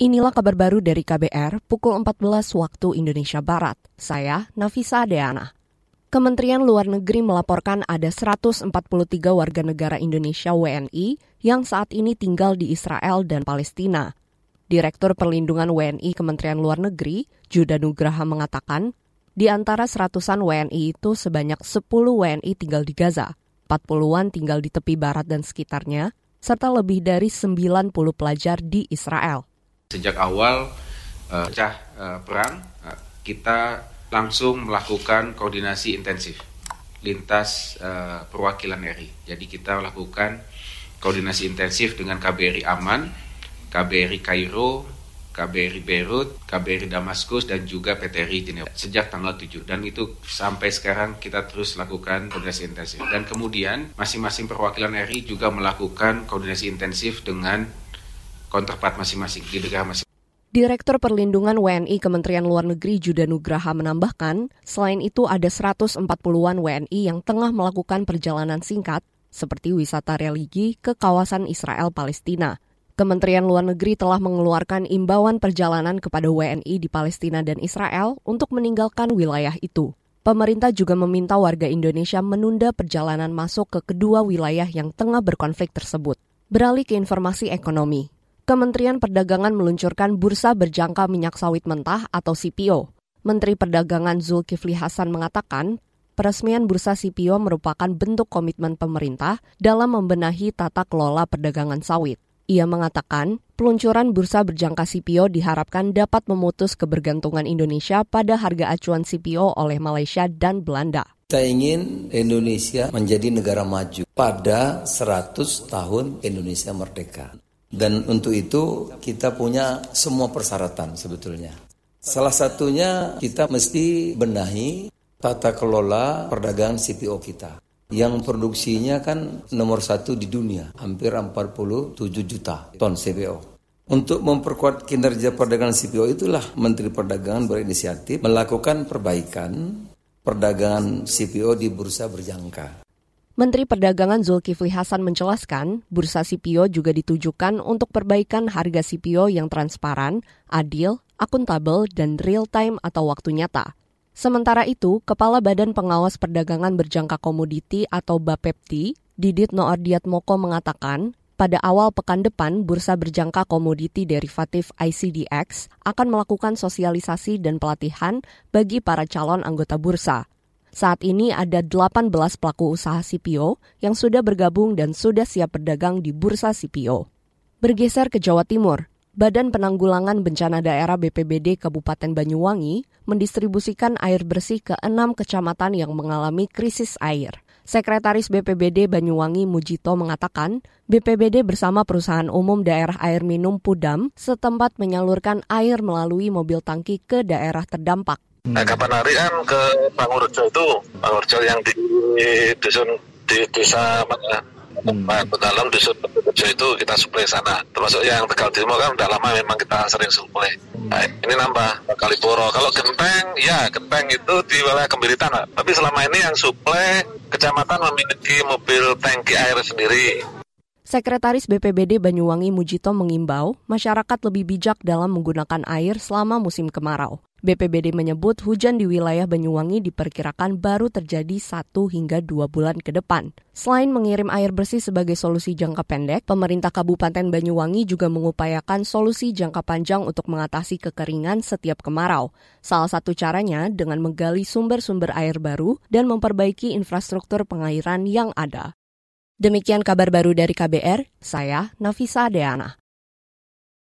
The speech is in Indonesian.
Inilah kabar baru dari KBR pukul 14 waktu Indonesia Barat. Saya Nafisa Deana. Kementerian Luar Negeri melaporkan ada 143 warga negara Indonesia WNI yang saat ini tinggal di Israel dan Palestina. Direktur Perlindungan WNI Kementerian Luar Negeri, Juda Nugraha mengatakan, di antara seratusan WNI itu sebanyak 10 WNI tinggal di Gaza, 40-an tinggal di tepi barat dan sekitarnya, serta lebih dari 90 pelajar di Israel. Sejak awal uh, pecah uh, perang, uh, kita langsung melakukan koordinasi intensif lintas perwakilan RI. Jadi kita lakukan koordinasi intensif dengan KBRI Aman, KBRI Kairo, KBRI Beirut, KBRI Damaskus, dan juga PTRI Jenewa sejak tanggal 7. Dan itu sampai sekarang kita terus lakukan koordinasi intensif. Dan kemudian masing-masing perwakilan RI juga melakukan koordinasi intensif dengan counterpart masing-masing di negara masing Direktur Perlindungan WNI Kementerian Luar Negeri Juda Nugraha menambahkan, selain itu ada 140-an WNI yang tengah melakukan perjalanan singkat seperti wisata religi ke kawasan Israel Palestina. Kementerian Luar Negeri telah mengeluarkan imbauan perjalanan kepada WNI di Palestina dan Israel untuk meninggalkan wilayah itu. Pemerintah juga meminta warga Indonesia menunda perjalanan masuk ke kedua wilayah yang tengah berkonflik tersebut. Beralih ke informasi ekonomi. Kementerian Perdagangan meluncurkan Bursa Berjangka Minyak Sawit Mentah atau CPO. Menteri Perdagangan Zulkifli Hasan mengatakan, peresmian Bursa CPO merupakan bentuk komitmen pemerintah dalam membenahi tata kelola perdagangan sawit. Ia mengatakan, peluncuran bursa berjangka CPO diharapkan dapat memutus kebergantungan Indonesia pada harga acuan CPO oleh Malaysia dan Belanda. Kita ingin Indonesia menjadi negara maju pada 100 tahun Indonesia merdeka. Dan untuk itu kita punya semua persyaratan sebetulnya. Salah satunya kita mesti benahi tata kelola perdagangan CPO kita. Yang produksinya kan nomor satu di dunia, hampir 47 juta ton CPO. Untuk memperkuat kinerja perdagangan CPO itulah Menteri Perdagangan berinisiatif melakukan perbaikan perdagangan CPO di bursa berjangka. Menteri Perdagangan Zulkifli Hasan menjelaskan, bursa CPO juga ditujukan untuk perbaikan harga CPO yang transparan, adil, akuntabel, dan real-time atau waktu nyata. Sementara itu, Kepala Badan Pengawas Perdagangan Berjangka Komoditi atau BAPEPTI, Didit Noordiat Moko mengatakan, pada awal pekan depan, Bursa Berjangka Komoditi Derivatif ICDX akan melakukan sosialisasi dan pelatihan bagi para calon anggota bursa. Saat ini ada 18 pelaku usaha CPO yang sudah bergabung dan sudah siap berdagang di bursa CPO. Bergeser ke Jawa Timur, Badan Penanggulangan Bencana Daerah BPBD Kabupaten Banyuwangi mendistribusikan air bersih ke enam kecamatan yang mengalami krisis air. Sekretaris BPBD Banyuwangi Mujito mengatakan, BPBD bersama perusahaan umum daerah air minum Pudam setempat menyalurkan air melalui mobil tangki ke daerah terdampak. Nah, kapan hari kan ke Pangurjo itu, Pangurjo yang di, dusun di desa mana? Hmm. dalam dusun Pangurjo itu kita suplai sana. Termasuk yang Tegal Timur kan udah lama memang kita sering suplai. Nah, ini nambah Kaliporo. Kalau Genteng, ya Genteng itu di wilayah Kembiritan. Tapi selama ini yang suplai kecamatan memiliki mobil tangki air sendiri. Sekretaris BPBD Banyuwangi Mujito mengimbau masyarakat lebih bijak dalam menggunakan air selama musim kemarau. BPBD menyebut hujan di wilayah Banyuwangi diperkirakan baru terjadi satu hingga dua bulan ke depan. Selain mengirim air bersih sebagai solusi jangka pendek, pemerintah Kabupaten Banyuwangi juga mengupayakan solusi jangka panjang untuk mengatasi kekeringan setiap kemarau. Salah satu caranya dengan menggali sumber-sumber air baru dan memperbaiki infrastruktur pengairan yang ada. Demikian kabar baru dari KBR, saya Nafisa Deana.